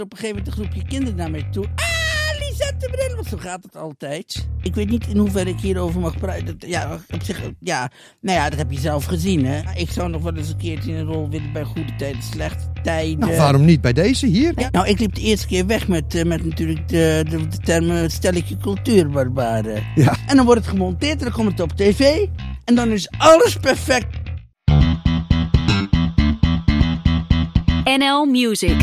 Op een gegeven moment een groepje kinderen naar mij toe. Ah, Lisette Bril, want zo gaat het altijd. Ik weet niet in hoeverre ik hierover mag praten. Ja, op zich, ja, nou ja, dat heb je zelf gezien, hè. Ik zou nog wel eens een keertje in een rol willen bij goede tijden, slechte tijden. Nou, waarom niet bij deze hier? Ja, nou, ik liep de eerste keer weg met, eh, met natuurlijk de, de, de termen stelletje cultuurbarbaren. Ja. En dan wordt het gemonteerd en dan komt het op tv. En dan is alles perfect. NL Music.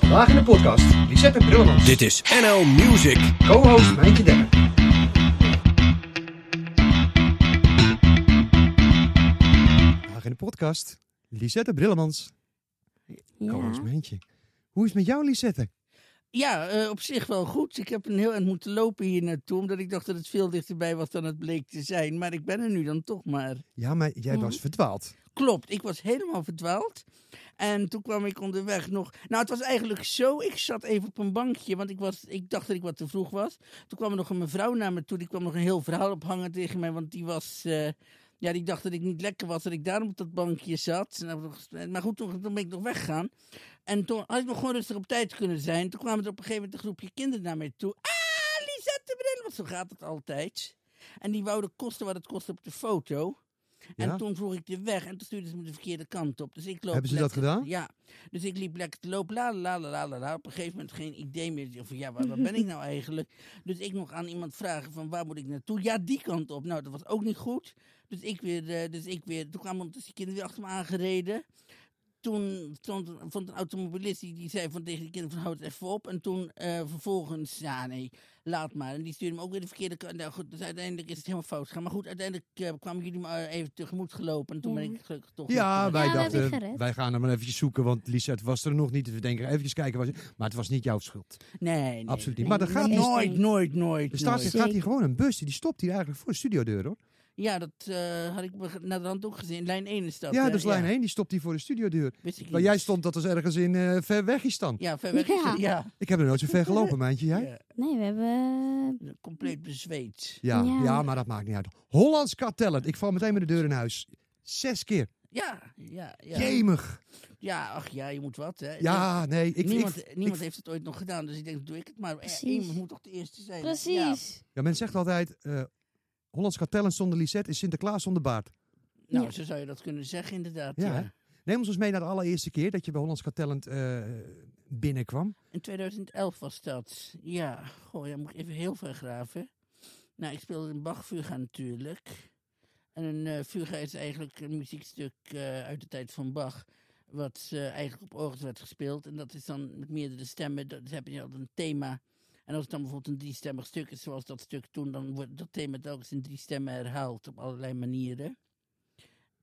Vandaag in de podcast, Lisette Brillemans. Dit is NL Music. Co-host Mijntje Dekker. Vandaag in de podcast, Lisette Brillemans. Co-host Mijntje. Hoe is het met jou, Lisette? Ja, eh, op zich wel goed. Ik heb een heel eind moeten lopen hier naartoe, omdat ik dacht dat het veel dichterbij was dan het bleek te zijn. Maar ik ben er nu dan toch maar. Ja, maar jij was verdwaald. Klopt, ik was helemaal verdwaald. En toen kwam ik onderweg nog. Nou, het was eigenlijk zo. Ik zat even op een bankje, want ik, was, ik dacht dat ik wat te vroeg was. Toen kwam er nog een mevrouw naar me toe. Die kwam nog een heel verhaal ophangen tegen mij, want die was. eh, ja, die dacht dat ik niet lekker was, dat ik daarom op dat bankje zat. Maar goed, toen, toen ben ik nog weggegaan. En toen had ik nog gewoon rustig op tijd kunnen zijn. Toen kwamen er op een gegeven moment een groepje kinderen naar mij toe. Ah, Lisette Bril, want zo gaat het altijd. En die wouden kosten wat het kost op de foto. En Ja? toen vroeg ik de weg en toen stuurden ze me de verkeerde kant op. Dus ik loop Hebben ze dat gedaan? Ja. Dus ik liep lekker te lopen, la la la la la la. Op een gegeven moment geen idee meer van ja, waar, waar ben ik nou eigenlijk? Dus ik nog aan iemand vragen van waar moet ik naartoe? Ja, die kant op. Nou, dat was ook niet goed. Dus ik weer, eh, dus ik weer, toen kwamen die kinderen weer achter me aangereden. Toen stond, vond een automobilist die, die zei van tegen die kinderen van houd het even op. En toen eh, vervolgens, ja nee, laat maar. En die stuurde me ook weer de verkeerde kant. Nou goed, dus uiteindelijk is het helemaal fout gegaan. Maar goed, uiteindelijk eh, kwamen jullie me eh, even tegemoet gelopen. En toen ben ik gelukkig toch... Ja, nog, wij Ja, dachten, wij gaan hem maar eventjes zoeken, want Lisette was er nog niet. Dus we denken, even kijken. Was maar het was niet jouw schuld. Nee, nee. Absoluut niet. nee. Maar er gaat Nee, dus- Nooit, nooit, nooit. Er staat, er nooit. gaat hier gewoon een bus, die stopt hier eigenlijk voor de studiodeur hoor. Ja, dat eh, had ik naar de hand ook gezien. Lijn 1 is dat. Ja, hè? is lijn 1, die stopt hier voor de studiodeur. Wist ik Waar niet. jij stond, dat was ergens in eh ver weg is dan. Ja, ver weg is Ja. Ik heb er nooit zo ver gelopen, maandje. Jij? Ja. Nee, we hebben... Compleet bezweet. Ja, ja. Ja. maar dat maakt niet uit. Hollands Got Talent. Ik val meteen met de deur in huis. Zes keer. Ja, ja, ja. Jemig. Ja, ach ja, je moet wat, hè. Ja, nee. Ik, niemand ik- niemand ik- heeft het ooit nog gedaan, dus ik denk, doe ik het maar. Eh, Precies. Iemand moet toch de eerste zijn. Precies. ja, men zegt altijd, eh Hollands Got Talent zonder Lisette is Sinterklaas zonder baard. Nou, Ja. zo zou je dat kunnen zeggen, inderdaad. Ja? Neem ons eens mee naar de allereerste keer dat je bij Hollands Got Talent eh, binnenkwam. In 2011 was dat. Ja, goh, ja, moet ik even heel ver graven. Nou, ik speelde een Bach-fuga natuurlijk. En een eh fuga is eigenlijk een muziekstuk eh, uit de tijd van Bach. Wat eh, eigenlijk op orgels werd gespeeld. En dat is dan met meerdere stemmen. Dat heb je altijd een thema. En als het dan bijvoorbeeld een driestemmig stuk is, zoals dat stuk toen, dan wordt dat thema telkens in drie stemmen herhaald op allerlei manieren.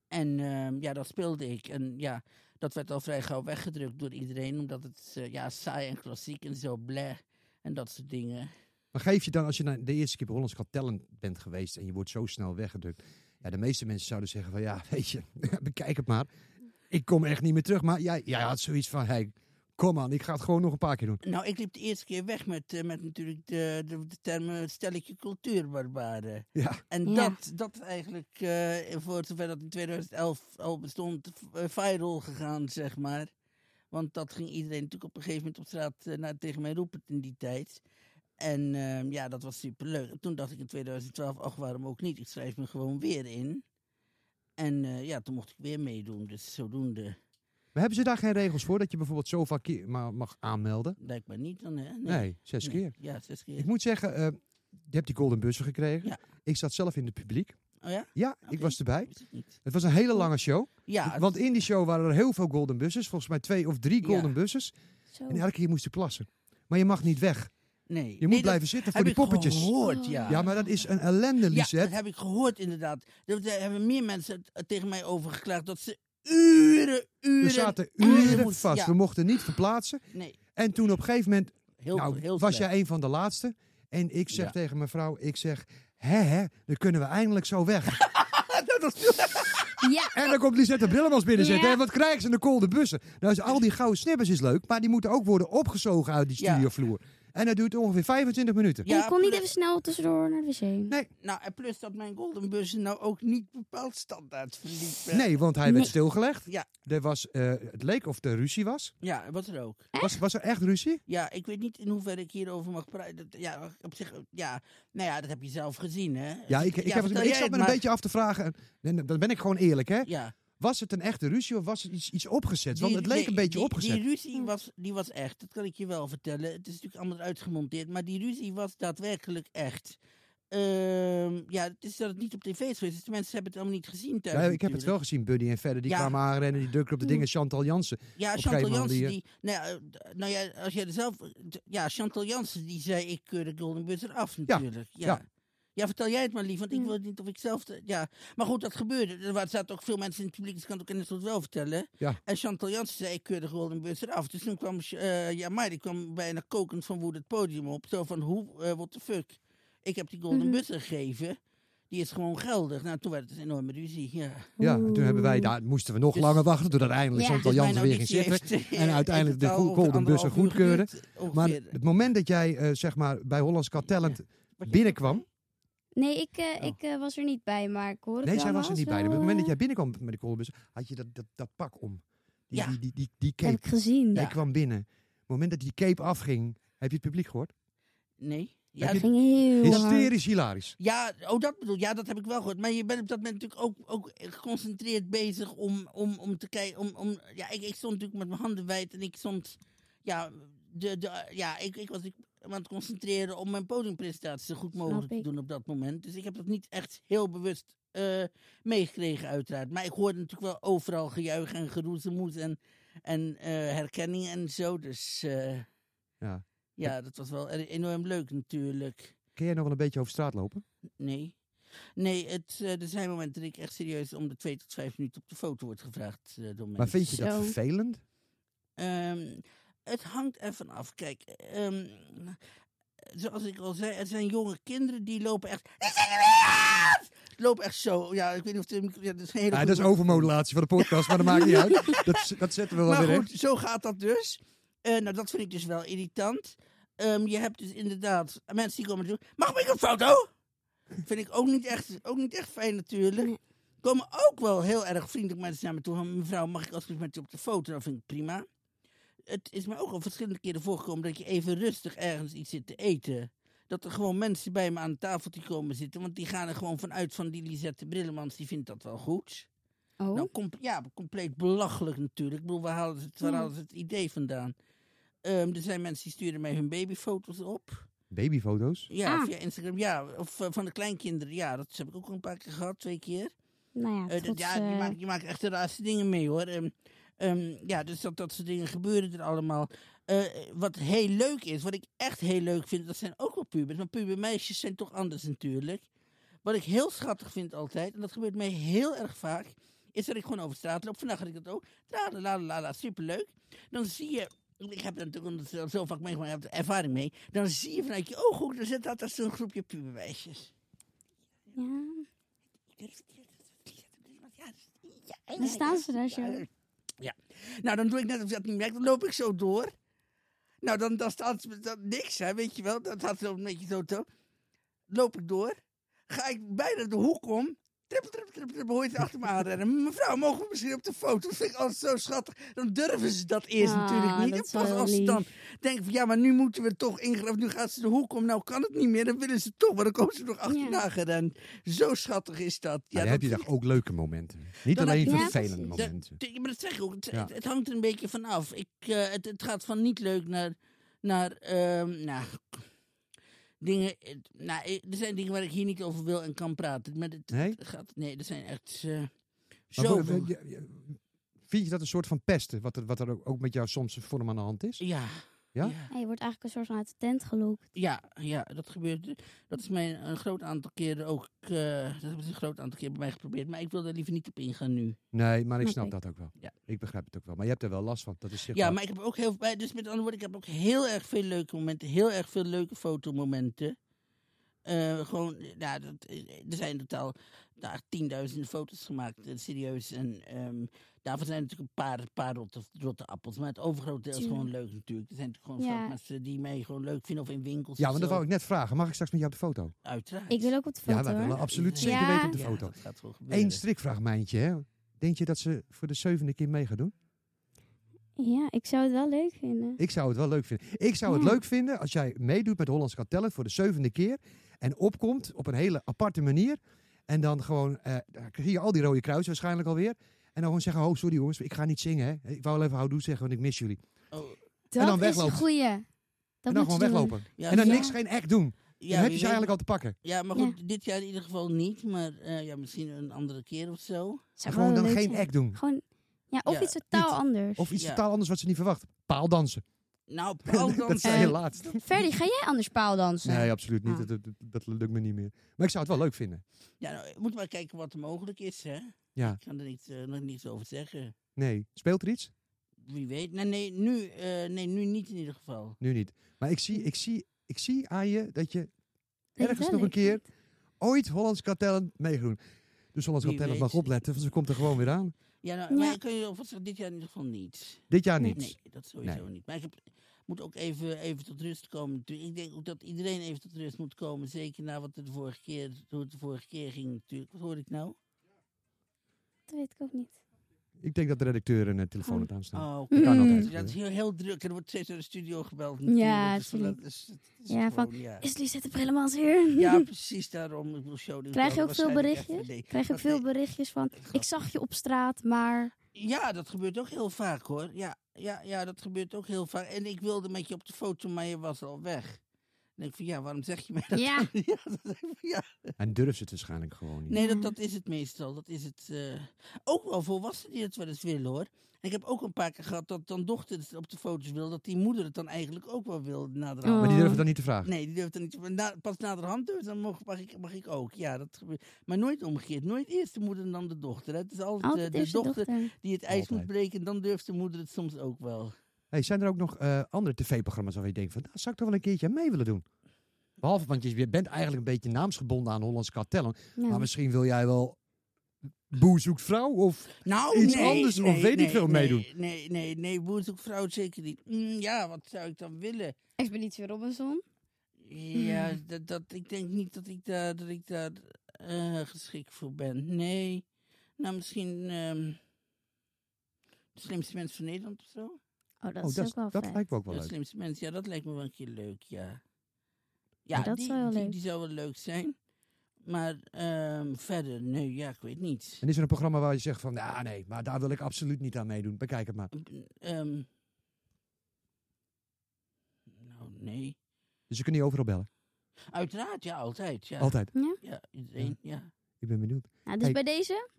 En ehm, ja, dat speelde ik. En ja, dat werd al vrij gauw weggedrukt door iedereen, omdat het eh, ja, saai en klassiek en zo bleh en dat soort dingen. Maar geef je dan, als je nou de eerste keer bij Hollands Got Talent bent geweest en je wordt zo snel weggedrukt. Ja, de meeste mensen zouden zeggen van ja, weet je, bekijk het maar. Ik kom echt niet meer terug. Maar jij, jij had zoiets van, hey, kom aan, ik ga het gewoon nog een paar keer doen. Nou, ik liep de eerste keer weg met, eh, met natuurlijk de, de, de termen stelletje cultuurbarbaren. Ja, En Ja. dat, dat eigenlijk, eh, voor zover dat in 2011 al bestond, eh, viral gegaan, zeg maar. Want dat ging iedereen natuurlijk op een gegeven moment op straat eh, naar, tegen mij roepen in die tijd. En ehm, ja, dat was superleuk. En toen dacht ik in 2012, ach, waarom ook niet? Ik schrijf me gewoon weer in. En eh, ja, toen mocht ik weer meedoen, dus zodoende. Hebben ze daar geen regels voor dat je bijvoorbeeld zo vaak keer mag aanmelden? Blijkbaar niet dan, hè? Nee, zes Nee. keer. Ja, zes keer. Ik moet zeggen, eh, je hebt die golden bussen gekregen. Ja. Ik zat zelf in het publiek. Oh ja? Ja, ik Oké. was erbij. Wist ik niet. Het was een hele lange show. Ja, Want in die show waren er heel veel golden buses. Volgens mij twee of drie Ja. golden bussen. Zo. En elke keer moest je plassen. Maar je mag niet weg. nee. Je moet blijven zitten voor heb die ik poppetjes. gehoord, ja. Ja, maar dat is een ellende, Ja, Lisette. dat heb ik gehoord inderdaad. Er er hebben meer mensen het tegen mij over geklaagd dat ze uren, uren, We zaten uren vast. Ja, We mochten niet verplaatsen. nee, En toen op een gegeven moment heel, nou, heel was jij een van de laatste. En ik zeg Ja. tegen mijn vrouw, ik zeg, hè hè, dan kunnen we eindelijk zo weg. dat was Ja. en dan komt Lisette Brillemans binnen Ja. zitten. En wat krijgen ze in de kolde bussen? Nou, is al die gouden snippers is leuk, maar die moeten ook worden opgezogen uit die Ja. En dat duurt ongeveer 25 minuten. En je kon niet even snel tussendoor naar de wc. Nee, Nou, en plus dat mijn golden bussen nou ook niet bepaald standaard verliepen. nee, want hij werd Nee. stilgelegd. Ja. Er was, eh, het leek of er ruzie was. Ja, wat er ook. was. Was er echt ruzie? Ja, ik weet niet in hoeverre ik hierover mag praten. Ja, op zich, ja, nou ja, dat heb je zelf gezien, hè? Ja, ik, ik, heb, ik jij zat me een beetje af te vragen. en- en dan ben ik gewoon eerlijk, hè? Ja. Was het een echte ruzie of was het iets, iets opgezet? Want Die- het leek een beetje die, opgezet. Die ruzie was, die was echt, dat kan ik je wel vertellen. Het is natuurlijk allemaal uitgemonteerd, maar die ruzie was daadwerkelijk echt. Ehm, ja, het is dat het niet op tv is geweest. Dus de mensen hebben het allemaal niet gezien thuis Ja, ik heb het wel gezien, Buddy en verder. Die Ja. kwamen aanrennen, die drukten op de dingen. Chantal Jansen. Ja, Chantal Jansen, die, die, nou, ja, nou ja, als jij er zelf... Ja, Chantal Jansen, die zei, ik keur de Golden Bus eraf natuurlijk. Ja, ja. Ja. vertel jij het maar lief, want ik weet niet of ik zelf... ja, maar goed, dat gebeurde. Er zaten ook veel mensen in het publiek, dus ik kan het ook in het wel vertellen. Ja. En Chantal Jansen zei, ik keur de Golden Bus eraf. Dus toen kwam, eh ja, maar die kwam bijna kokend van woede het podium op. Zo van, hoe, eh what the fuck. Ik heb die Golden. Bus gegeven. Die is gewoon geldig. Nou, toen werd het een enorme ruzie, ja. Ja, en toen hebben wij, daar moesten we nog Dus- langer wachten. Toen uiteindelijk Ja. Chantal Dus Jansen weer ging zitten. heeft, eh, en uiteindelijk in de Golden Bussen goedkeurde. Maar het moment dat jij eh, zeg maar, bij Hollands Got Talent binnenkwam. Nee, ik, eh, Oh. ik eh, was er niet bij, maar ik hoor het Nee, zij was er niet bij. Op het moment dat jij binnenkwam met die Golden Bus, had je dat, dat, dat pak om. Die, Ja. die, die, die, die Heb cape. ik gezien. Jij Ja. kwam binnen. Op het moment dat die cape afging, heb je het publiek gehoord? Nee. Ja, Heb ging heel hard. Hysterisch hilarisch. ja, oh, dat bedoel Ja, dat heb ik wel gehoord. Maar je bent op dat moment natuurlijk ook, ook geconcentreerd bezig om, om, om te kijken. Om, om, ja, ik, ik stond natuurlijk met mijn handen wijd en ik stond. Ja, de, de, ja ik, ik was aan het concentreren om mijn podiumpresentatie zo goed mogelijk te doen op dat moment. Dus ik heb dat niet echt heel bewust eh, meegekregen, uiteraard. Maar ik hoorde natuurlijk wel overal gejuich en geroezemoes en, en eh, herkenning en zo. Dus eh, Ja. ja, dat was wel enorm leuk natuurlijk. Kun jij nog wel een beetje over straat lopen? Nee. Nee, het, eh, er zijn momenten dat ik echt serieus om de twee tot vijf minuten op de foto word gevraagd eh, door mensen. Maar vind je dat Zo. vervelend? Ehm, het hangt ervan af. Kijk, ehm, zoals ik al zei, er zijn jonge kinderen die lopen echt... Lopen echt zo. Ja, ik weet niet of het... Ja, dat is een hele Ja, dat is overmodulatie van de podcast, maar dat maakt niet uit. Dat, dat zetten we wel Maar weer goed, recht. zo gaat dat dus. Eh, nou, dat vind ik dus wel irritant. Ehm, je hebt dus inderdaad mensen die komen doen. Mag ik een foto? Vind ik ook niet echt, ook niet echt fijn natuurlijk. Komen ook wel heel erg vriendelijk mensen naar me toe. Mevrouw, mag ik alsjeblieft met u op de foto? Dat vind ik prima. Het is me ook al verschillende keren voorgekomen dat je even rustig ergens iets zit te eten. Dat er gewoon mensen bij me aan de tafeltje komen zitten. Want die gaan er gewoon vanuit van die Lisette Brillemans. Die vindt dat wel goed. Oh, Nou, com- ja, compleet belachelijk natuurlijk. Ik bedoel, waar halen ze het, waar Ja. halen ze het idee vandaan? Ehm, er zijn mensen die sturen mij hun babyfoto's op. Babyfoto's? Ja, Ah. via Instagram. Ja, of eh, van de kleinkinderen. Ja, dat heb ik ook al een paar keer gehad, twee keer. nou ja, het dat- goed, ja, je eh, maakt, je maakt echt de raarste dingen mee hoor. Ehm, ehm, ja, dus dat, dat soort dingen gebeuren er allemaal. Eh, wat heel leuk is, wat ik echt heel leuk vind, dat zijn ook wel pubers. Maar pubermeisjes zijn toch anders natuurlijk. Wat ik heel schattig vind altijd, en dat gebeurt mij heel erg vaak, is dat ik gewoon over straat loop. Vandaag had ik dat ook. La la la la la, superleuk. Dan zie je, ik heb er natuurlijk zo- zo vaak meegemaakt, ik heb er ervaring mee. Dan zie je vanuit je ooghoek, daar zit altijd zo'n groepje pubermeisjes. ja. Ja, ja, Dan staan ze daar zo. Ja. Nou, dan doe ik net of ik dat niet merk. Dan loop ik zo door. Nou, dan, dan staat dan niks, hè, weet je wel. Staat zo een beetje zo te. Loop ik door. Ga ik bijna de hoek om. Trippel, trippel, trippel, trippel, hoor je het achter me aanrennen. Mevrouw, mogen we misschien op de foto? Dat vind ik altijd zo schattig. Dan durven ze dat eerst Ah, natuurlijk niet. En pas als ze dan denken van... Ja, maar nu moeten we toch ingrijpen. Nu gaat ze de hoek om. Nou kan het niet meer. Dan willen ze toch. Maar dan komen ze nog achterna gerend. Zo schattig is dat. Ja, Ja, dan heb je toch ook leuke momenten. Niet Dan alleen Ja, vervelende momenten. Ja, maar dat zeg ik ook. Het, Ja. het, het hangt er een beetje vanaf. Ik, eh, het, het gaat van niet leuk naar, naar ehm, nou, dingen. eh, Nou, eh, er zijn dingen waar ik hier niet over wil en kan praten. Maar het, Nee? het gaat, nee, er zijn echt eh Maar zoveel. Vind je dat een soort van pesten, wat er, wat er ook ook met jou soms voor hem aan de hand is? Ja. Ja? Je wordt eigenlijk een soort van uit de tent gelokt. ja, ja, dat gebeurt. Dat is mij een groot aantal keren ook. eh, dat hebben ze een groot aantal keer bij mij geprobeerd. Maar ik wil daar liever niet op ingaan nu. Nee, maar ik Snap dat ook wel. Ja. Ik begrijp het ook wel. Maar je hebt er wel last van. Dat is Ja, maar ik heb ook heel bij, dus met andere woorden, ik heb ook heel erg veel leuke momenten, heel erg veel leuke fotomomenten. Eh, gewoon, ja, dat, er zijn in totaal daar tienduizenden foto's gemaakt, eh, serieus. En ehm, daarvan zijn natuurlijk een paar, paar rotte, rotte appels. Maar het overgrote deel is Tuurlijk. gewoon leuk natuurlijk. Er zijn natuurlijk gewoon Ja. mensen die mij gewoon leuk vinden of in winkels. Ja, want dat wou ik net vragen. Mag ik straks met jou op de foto? Uiteraard. Ik wil ook op de foto ja, wij willen hoor. absoluut zeker Ja. weten op de Ja, foto. dat gaat. Eén strikfragmentje, hè? Denk je dat ze voor de zevende keer mee gaat doen? Ja, ik zou het wel leuk vinden. Ik zou het wel leuk vinden. Ik zou het Ja. leuk vinden als jij meedoet met Hollands Got Talent voor de zevende keer. En opkomt op een hele aparte manier. En dan gewoon, eh dan zie je al die rode kruis waarschijnlijk alweer. En dan gewoon zeggen, oh sorry jongens, ik ga niet zingen. Hè. Ik wou wel even houdoe zeggen, want ik mis jullie. Oh, Dat dan is weglopen. een goeie. Dat en dan gewoon weglopen. ja, en dan ja, niks, geen act doen. ja, dan heb je ze eigenlijk al te pakken. Ja, maar goed, dit jaar in ieder geval niet. Maar eh, ja, misschien een andere keer of zo. Zou En gewoon dan geen zijn. act doen. Gewoon, ja, of Ja, iets totaal niet. anders. Of iets Ja. totaal anders wat ze niet verwacht. Paaldansen. Nou, dat paaldansen. zei je Eh, laatst. Ferdy, ga jij anders paaldansen? Nee, absoluut niet. Ah. Dat, dat, dat lukt me niet meer. Maar ik zou het wel leuk vinden. Ja, nou, moet maar kijken wat er mogelijk is, hè. Ja, Ik kan er niks, eh, nog niets over zeggen. nee. Speelt er iets? Wie weet. Nee, nee, nu, eh, nee, nu niet in ieder geval. Nu niet. Maar ik zie, ik zie, ik zie aan je dat je Dat ergens nog een keer ooit Hollands Got Talent meegedoen. Dus Hollands Got Talent mag opletten, want ze komt er gewoon weer aan. Ja, nou, Ja. maar je zeggen, dit jaar in ieder geval niet. Dit jaar niet. Nee, dat sowieso Nee. niet. Maar ik heb, moet ook even, even tot rust komen. Ik denk ook dat iedereen even tot rust moet komen. Zeker na wat er de vorige keer, hoe het de vorige keer ging natuurlijk. Wat hoorde ik nou? Dat weet ik ook niet. Ik denk dat de redacteur een eh, telefoon heeft aanstaan. Oh, Dat kan Mm. Ja, het is heel, heel druk. Er wordt steeds naar de studio gebeld. Ja. Dus van, dat is- het is Ja, van, gewoon, ja. Is Lisette hier? ja, precies daarom. Ik bedoel, show Krijg je ook veel berichtjes? berichtjes? Krijg je ook veel berichtjes van, ik zag je op straat, maar... Ja, dat gebeurt ook heel vaak hoor. Ja, ja, ja, dat gebeurt ook heel vaak. En ik wilde met je op de foto, maar je was al weg. Dan denk ik van ja, waarom zeg je mij dat? Ja. dat denk ik van, ja. En durft het waarschijnlijk gewoon niet. Nee, dat, dat is het meestal. Dat is het. eh, ook wel volwassenen die het wel eens willen hoor. En ik heb ook een paar keer gehad dat dan dochter het op de foto's wil, dat die moeder het dan eigenlijk ook wel wil naderhand. Oh. Maar die durven dan niet te vragen. Nee, die durft dan niet. maar Na, pas naderhand durft, dan mag, mag, ik, mag ik ook. Ja, dat gebeurt. Maar nooit omgekeerd. Nooit eerst de moeder en dan de dochter. hè. Het is altijd, Altijd eh, de dochter dochter. die het ijs moet breken. En dan durft de moeder het soms ook wel. Hey, zijn er ook nog eh, andere tv-programma's waar je denkt van, daar zou ik toch wel een keertje aan mee willen doen? Behalve, want je bent eigenlijk een beetje naamsgebonden aan Hollands. Ja. Maar misschien wil jij wel Boer zoekt vrouw of... Nou, Iets nee, anders of nee, weet ik veel nee, meedoen. Nee, nee, nee, boer zoekt vrouw zeker niet. Mm, ja, wat zou ik dan willen? Expeditie Robinson. Ja, Hmm. dat, dat, ik denk niet dat ik daar, dat ik daar eh, geschikt voor ben. Nee. Nou, misschien ehm de slimste mens van Nederland of zo. Oh, dat oh, is dat, ook wel dat vet. lijkt me ook wel de leuk. slimste mens, ja, dat lijkt me wel een keer leuk, ja. Ja, Ja, dat die, zou wel die, leuk. die zou wel leuk zijn. Maar ehm, verder, nee, ja, ik weet niet. En is er een programma waar je zegt van, ja nee, maar daar wil ik absoluut niet aan meedoen. Bekijk het maar. Ehm, nou, nee. Dus je kunt niet overal bellen. Uiteraard, ja, altijd. Ja, Altijd. ja iedereen, ja. Ik ben benieuwd. Nou, dus Hey. bij deze,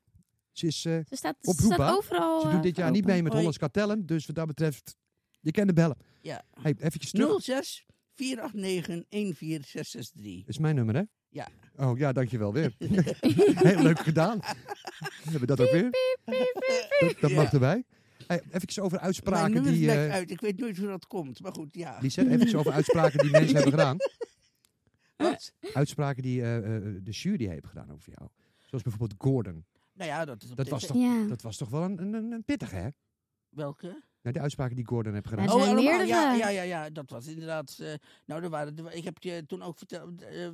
Ze, is, eh, ze staat, ze staat overal ze eh, doet dit jaar niet mee met Hoi. Hollands Talent. Dus wat dat betreft, je kent de bellen. Ja. Hey, eventjes terug. 06 489 14663. Dat is mijn nummer, hè? Ja. Oh ja, dankjewel weer. Heel leuk gedaan. We hebben dat ook weer. Dat, dat Ja. mag erbij. Hey, even over uitspraken die... eh uit. Ik weet nooit hoe dat komt. Maar goed, ja. even over uitspraken die mensen hebben gedaan. Wat? Uitspraken die eh, eh, de jury heeft gedaan over jou. Zoals bijvoorbeeld Gordon. Nou ja, dat is op Dat was toch, Ja. dat was toch wel een, een, een, een pittige, hè? Welke? Nou, de uitspraken die Gordon heeft gedaan. Ja, zijn allemaal. meerdere. Ja, ja, ja, ja, dat was inderdaad. eh, nou, er waren, er- ik heb je toen ook verteld. eh,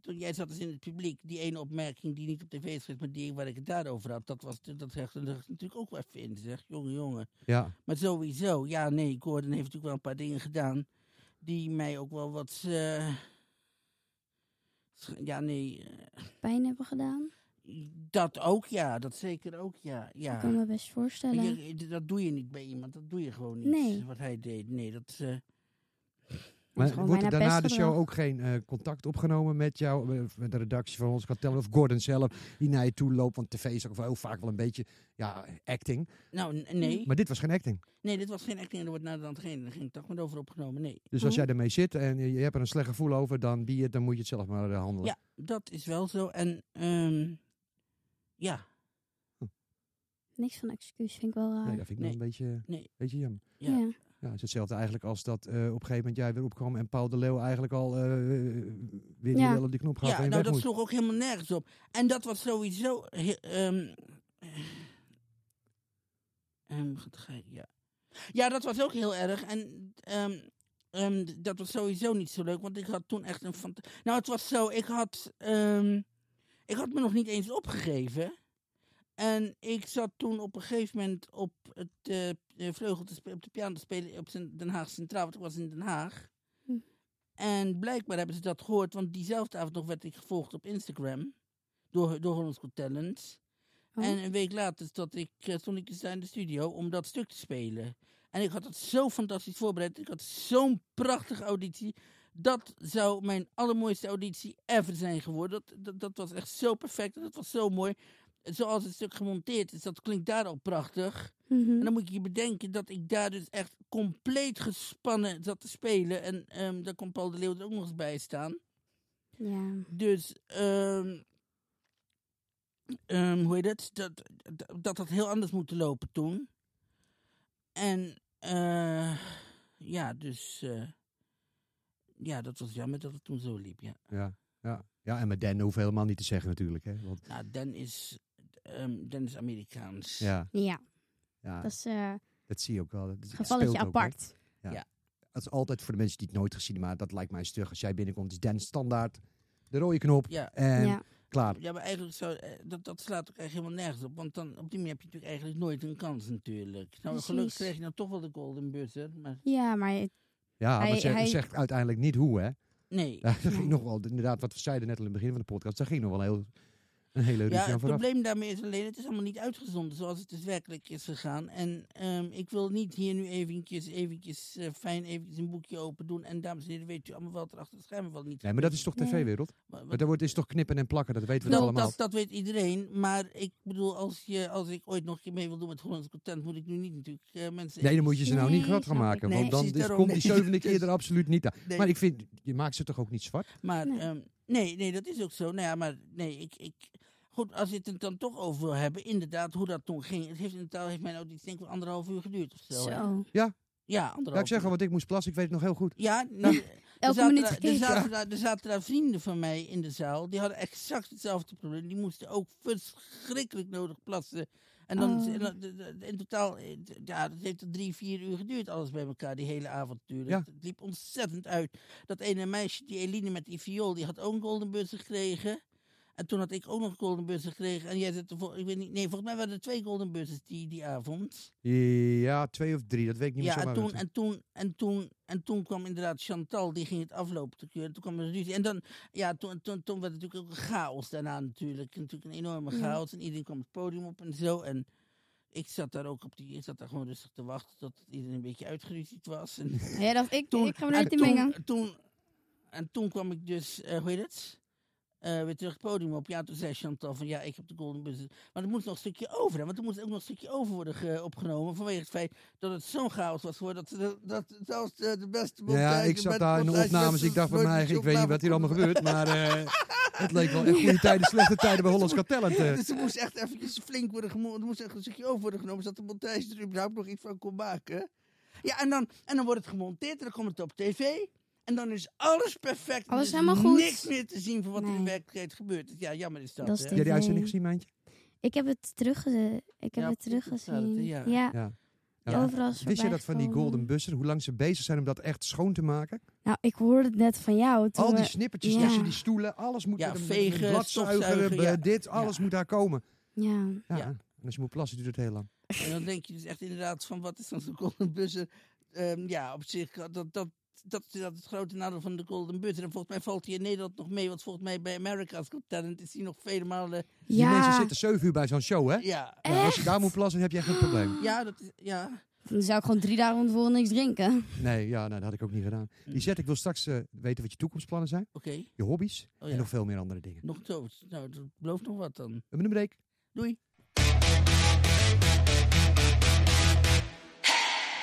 toen jij zat dus in het publiek, die ene opmerking die niet op tv is geweest, maar die waar ik het daarover had, dat was dat zegt er natuurlijk ook wel even in. Zeg, jongen, jongen. Ja. Maar sowieso, ja, nee, Gordon heeft natuurlijk wel een paar dingen gedaan die mij ook wel wat. eh, ja, nee. Pijn hebben gedaan. Dat ook, ja. Dat zeker ook, ja. ja. Ik kan me best voorstellen. Je- dat doe je niet bij iemand, dat doe je gewoon niet. Nee. Wat hij deed. Nee, dat. eh, Maar wordt er daarna de show ook geen eh, contact opgenomen met jou, eh, met de redactie van ons Kartel of Gordon zelf, die naar je toe loopt? Want tv is ook wel heel vaak wel een beetje ja, acting. nou, nee. Maar dit was geen acting. Nee, dit was geen acting en er wordt naar de hand geen. Daar ging ik toch maar over opgenomen. Nee. Dus als Oh. jij ermee zit en je, je hebt er een slecht gevoel over, dan, die, dan moet je het zelf maar handelen. Ja, dat is wel zo. En ehm, ja, Niks van excuus vind ik wel raar. Nee, dat vind ik Nee. wel een beetje, Nee. beetje jammer. ja. ja. Ja, het is hetzelfde eigenlijk als dat eh, op een gegeven moment jij weer opkwam en Paul de Leeuw eigenlijk al eh, weer Ja. die wel op die knop gaf Ja, en nou dat sloeg ook helemaal nergens op. En dat was sowieso... ehm, ehm, ga ik- ja. ja, dat was ook heel erg. En ehm, ehm, dat was sowieso niet zo leuk, want ik had toen echt een... Nou, het was zo, ik had, ehm, ik had me nog niet eens opgegeven. En ik zat toen op een gegeven moment op het eh, eh, vleugel te op de piano te spelen op Den Haag Centraal, want ik was in Den Haag. Hm. En blijkbaar hebben ze dat gehoord, want diezelfde avond nog werd ik gevolgd op Instagram door, door Hollands Got Talent. Oh. En een week later stond ik, eh, stond ik dus daar in de studio om dat stuk te spelen. En ik had het zo fantastisch voorbereid. Ik had zo'n prachtige auditie. Dat zou mijn allermooiste auditie ever zijn geworden. Dat, dat, dat was echt zo perfect. en Dat was zo mooi. Zoals het stuk gemonteerd is, dat klinkt daar al prachtig. Mhm. En dan moet je je bedenken dat ik daar dus echt compleet gespannen zat te spelen. En ehm daar kon Paul de Leeuw er ook nog eens bij staan. Ja. Dus, ehm ehm, hoe heet het? Dat, dat, dat had heel anders moeten lopen toen. En, eh ja, dus, eh, ja, dat was jammer dat het toen zo liep, ja. Ja, ja. ja, en met Dan hoeven we helemaal niet te zeggen natuurlijk. Hè? Want, Nou, Dan is, ehm Dan is Amerikaans. ja, ja, ja, dat is eh dat zie je ook wel. Dat, gevalletje ook, apart. Dat is altijd voor de mensen die het nooit gezien hebben, maar dat lijkt mij stug. Als jij binnenkomt, is Dan standaard de rode knop Ja. en ja. klaar. Ja, maar eigenlijk zou, eh, dat, dat slaat ook echt helemaal nergens op. Want dan, op die manier heb je natuurlijk eigenlijk nooit een kans natuurlijk. Nou, Precies. gelukkig krijg je dan toch wel de golden buzzer. Maar ja, maar het- Ja, Hij- maar het zegt, hij- zegt uiteindelijk niet hoe, hè. nee. Daar ging nog wel, inderdaad, wat we zeiden net al in het begin van de podcast, daar ging nog wel heel, een hele Ja, het vooraf. probleem daarmee is alleen, het is allemaal niet uitgezonden zoals het dus werkelijk is gegaan. En ehm, ik wil niet hier nu eventjes, eventjes eh, fijn eventjes een boekje open doen. En dames en heren, weet u allemaal wel, er achter de schermen wel niet. Nee, maar dat is toch tv-wereld? Maar daar wordt is toch knippen en plakken, dat weten we dat, allemaal. dat, dat weet iedereen, maar ik bedoel, als, je, als ik ooit nog een keer mee wil doen met Hollands Content, moet ik nu niet natuurlijk eh, mensen... Nee, dan moet je ze nou Nee, niet groot gaan maken. Nee, want dan is, komt die zevende keer er absoluut niet aan. Nee, Maar ik vind, je maakt ze toch ook niet zwart? Maar, Nee. nee. nee, nee, dat is ook zo. Nou ja, maar nee, ik, ik... Goed, als je het er dan toch over wil hebben, inderdaad, hoe dat toen ging. Het heeft in totaal, heeft mijn auditie denk ik wel anderhalf uur geduurd of zo. zo. Ja, anderhalf Ja, ik zeg uur. al, want ik moest plassen, ik weet het nog heel goed. Ja, er Elke zaten minuut daar- er, zaten daar, er zaten daar vrienden van mij in de zaal. Die hadden exact hetzelfde probleem. Die moesten ook verschrikkelijk nodig plassen. En dan, Oh. in totaal, eh, ja, dat heeft er drie, vier uur geduurd, alles bij elkaar, die hele avond natuurlijk. Ja. Het liep ontzettend uit. Dat ene meisje, die Eline met die viool, die had ook een golden buzzer gekregen. En toen had ik ook nog een golden buzzer gekregen. En jij zit ervoor, ik weet niet, nee, volgens mij waren er twee golden buzzers die, die avond. Ja, twee of drie, dat weet ik niet Ja, meer en zo toen, en, toen, en, toen, en toen kwam inderdaad Chantal, die ging het aflopen te keuren. Toen kwam er ruzie. En dan, ja, toen, toen, toen werd het natuurlijk ook een chaos daarna natuurlijk. Natuurlijk een enorme Ja. chaos. En iedereen kwam het podium op en zo. En ik zat daar ook op die, ik zat daar gewoon rustig te wachten tot iedereen een beetje uitgeruzied was. En Ja, dat, ik, toen, ik ga me en niet toen, mengen. Toen, en toen kwam ik dus, eh, hoe heet het? Eh, weer terug het podium op. Ja, toen zei Chantal van ja, ik heb de Golden Buzzer. Maar er moest nog een stukje over. Hè, want er moest ook nog een stukje over worden ge- opgenomen. Vanwege het feit dat het zo'n chaos was geworden. Dat, dat zelfs de, de beste Ja, montage ik zat daar in de opnames. Ik dacht van mij, ik weet niet wat hier allemaal gebeurt. Maar eh, het leek wel echt goede tijden, slechte tijden bij Hollands Got Talent. eh. Dus er moest echt eventjes flink worden. Er moest echt een stukje over worden genomen. Zodat de montage er überhaupt nog iets van kon maken. Ja, en dan, en dan wordt het gemonteerd. En dan komt het op tv. En dan is alles perfect. Alles er is helemaal goed. niks meer te zien van wat er in Nee. werkelijkheid gebeurt. Ja, jammer is dat. Dat is hè? de- jij die uitzending gezien, Mijntje? Ik heb het teruggezien. Ik heb Ja, het teruggezien. ja. Ja, Ja. Ja. overal is Wist je dat van die. Golden Buzzer, hoe lang ze bezig zijn om dat echt schoon te maken? Nou, ik hoorde het net van jou. Toen Al die we- snippertjes ja. tussen die stoelen, alles moet Ja, met vegen, bladzuiger, stofzuigen, eh, ja. dit, alles Ja. moet daar komen. Ja, Ja. Ja. En als je moet plassen, duurt het heel lang. En dan denk je dus echt inderdaad van wat is dan zo'n golden buzzer? Ehm, ja, op zich, dat, dat, dat, dat is het grote nadeel van de golden buzzer. En volgens mij valt hij in Nederland nog mee. Want volgens mij bij America's Got Talent is hij nog vele malen... Die ja. mensen zitten zeven uur bij zo'n show, hè? Ja, Ja, als je daar moet plassen, heb je echt een probleem. ja, dat is, ja. Dan zou ik gewoon drie dagen van tevoren niks drinken. Nee, ja, nou, dat had ik ook niet gedaan. Die zet, ik wil straks eh, weten wat je toekomstplannen zijn, Oké, je hobby's Oh, en nog veel meer andere dingen. nog zo. Nou, dat belooft nog wat dan. We hebben een break. Doei.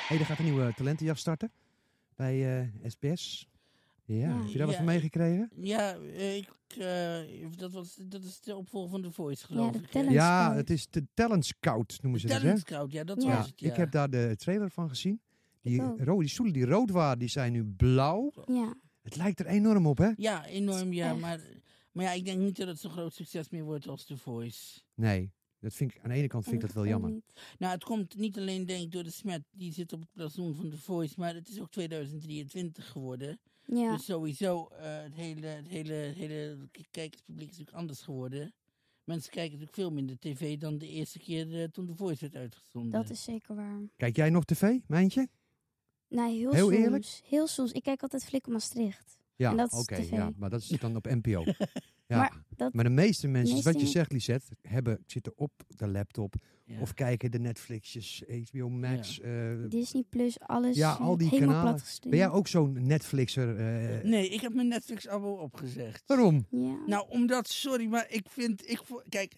Hey, er gaat een nieuwe talentenjacht starten bij eh, SBS. Ja, Ja. heb je daar wat Ja, van meegekregen? Ja, eh, ik, eh, dat, was, dat is de opvolger van The Voice, Ja, geloof de ik. Ja, scout. het is de Talent Scout, noemen ze dat, hè? Talent Scout, ja, dat Ja. was het, ja. Ik heb daar de trailer van gezien. Die, ook. ro- die stoelen die rood waren, die zijn nu blauw. Ja. Het lijkt er enorm op, hè? Ja, enorm, ja. Maar, maar ja, ik denk niet dat het zo'n groot succes meer wordt als The Voice. Nee, dat vind ik, aan de ene kant vind ik dat wel jammer. Nou, het komt niet alleen denk ik door de smet die zit op het blazoen van The Voice, maar het is ook 2023 geworden. Ja. Dus sowieso, eh, het, hele, het, hele, het hele kijkerspubliek is natuurlijk anders geworden. Mensen kijken natuurlijk veel minder tv dan de eerste keer eh, toen The Voice werd uitgezonden. Dat is zeker waar. Kijk jij nog tv, Mijntje? Nee, heel, Heel soms. eerlijk? Heel soms. Ik kijk altijd Flikker Maastricht. Ja, En dat is oké, tv. ja, maar dat is dan op NPO. ja. Maar Maar, de meeste mensen, meeste- wat je zegt, Lisette, hebben, zitten op de laptop Ja. of kijken de Netflixjes, HBO Max. eh, Disney Plus, alles Ja, al die kanalen. ben jij ook zo'n Netflixer? eh, Nee, ik heb mijn Netflix-abo opgezegd. Waarom? Ja. Nou, omdat, sorry, maar ik vind, ik, kijk,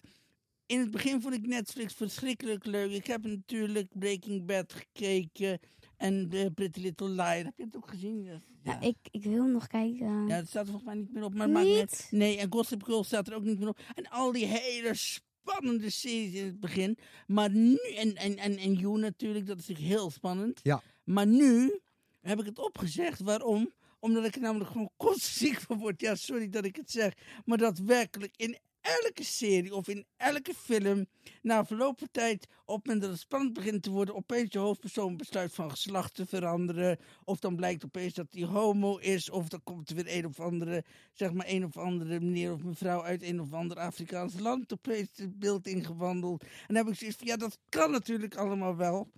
in het begin vond ik Netflix verschrikkelijk leuk. Ik heb natuurlijk Breaking Bad gekeken en de Pretty Little Liar. Heb je het ook gezien? Ja, Ja, ik, ik wil nog kijken. Ja, dat staat er volgens mij niet meer op. Maar niet? Nee, en Gossip Girl staat er ook niet meer op. En al die hele spannende series in het begin. Maar nu, en, en, en, en You natuurlijk, dat is natuurlijk heel spannend. Ja. Maar nu heb ik het opgezegd. Waarom? Omdat ik er namelijk gewoon kostziek van word. Ja, sorry dat ik het zeg. Maar dat werkelijk in elke serie of in elke film... na verloop van tijd, op moment dat het spannend begint te worden... opeens je hoofdpersoon besluit van geslacht te veranderen. Of dan blijkt opeens dat hij homo is. Of dan komt er weer een of andere zeg maar een of andere meneer of mevrouw uit een of ander Afrikaans land opeens het beeld ingewandeld. En dan heb ik zoiets van, ja, dat kan natuurlijk allemaal wel.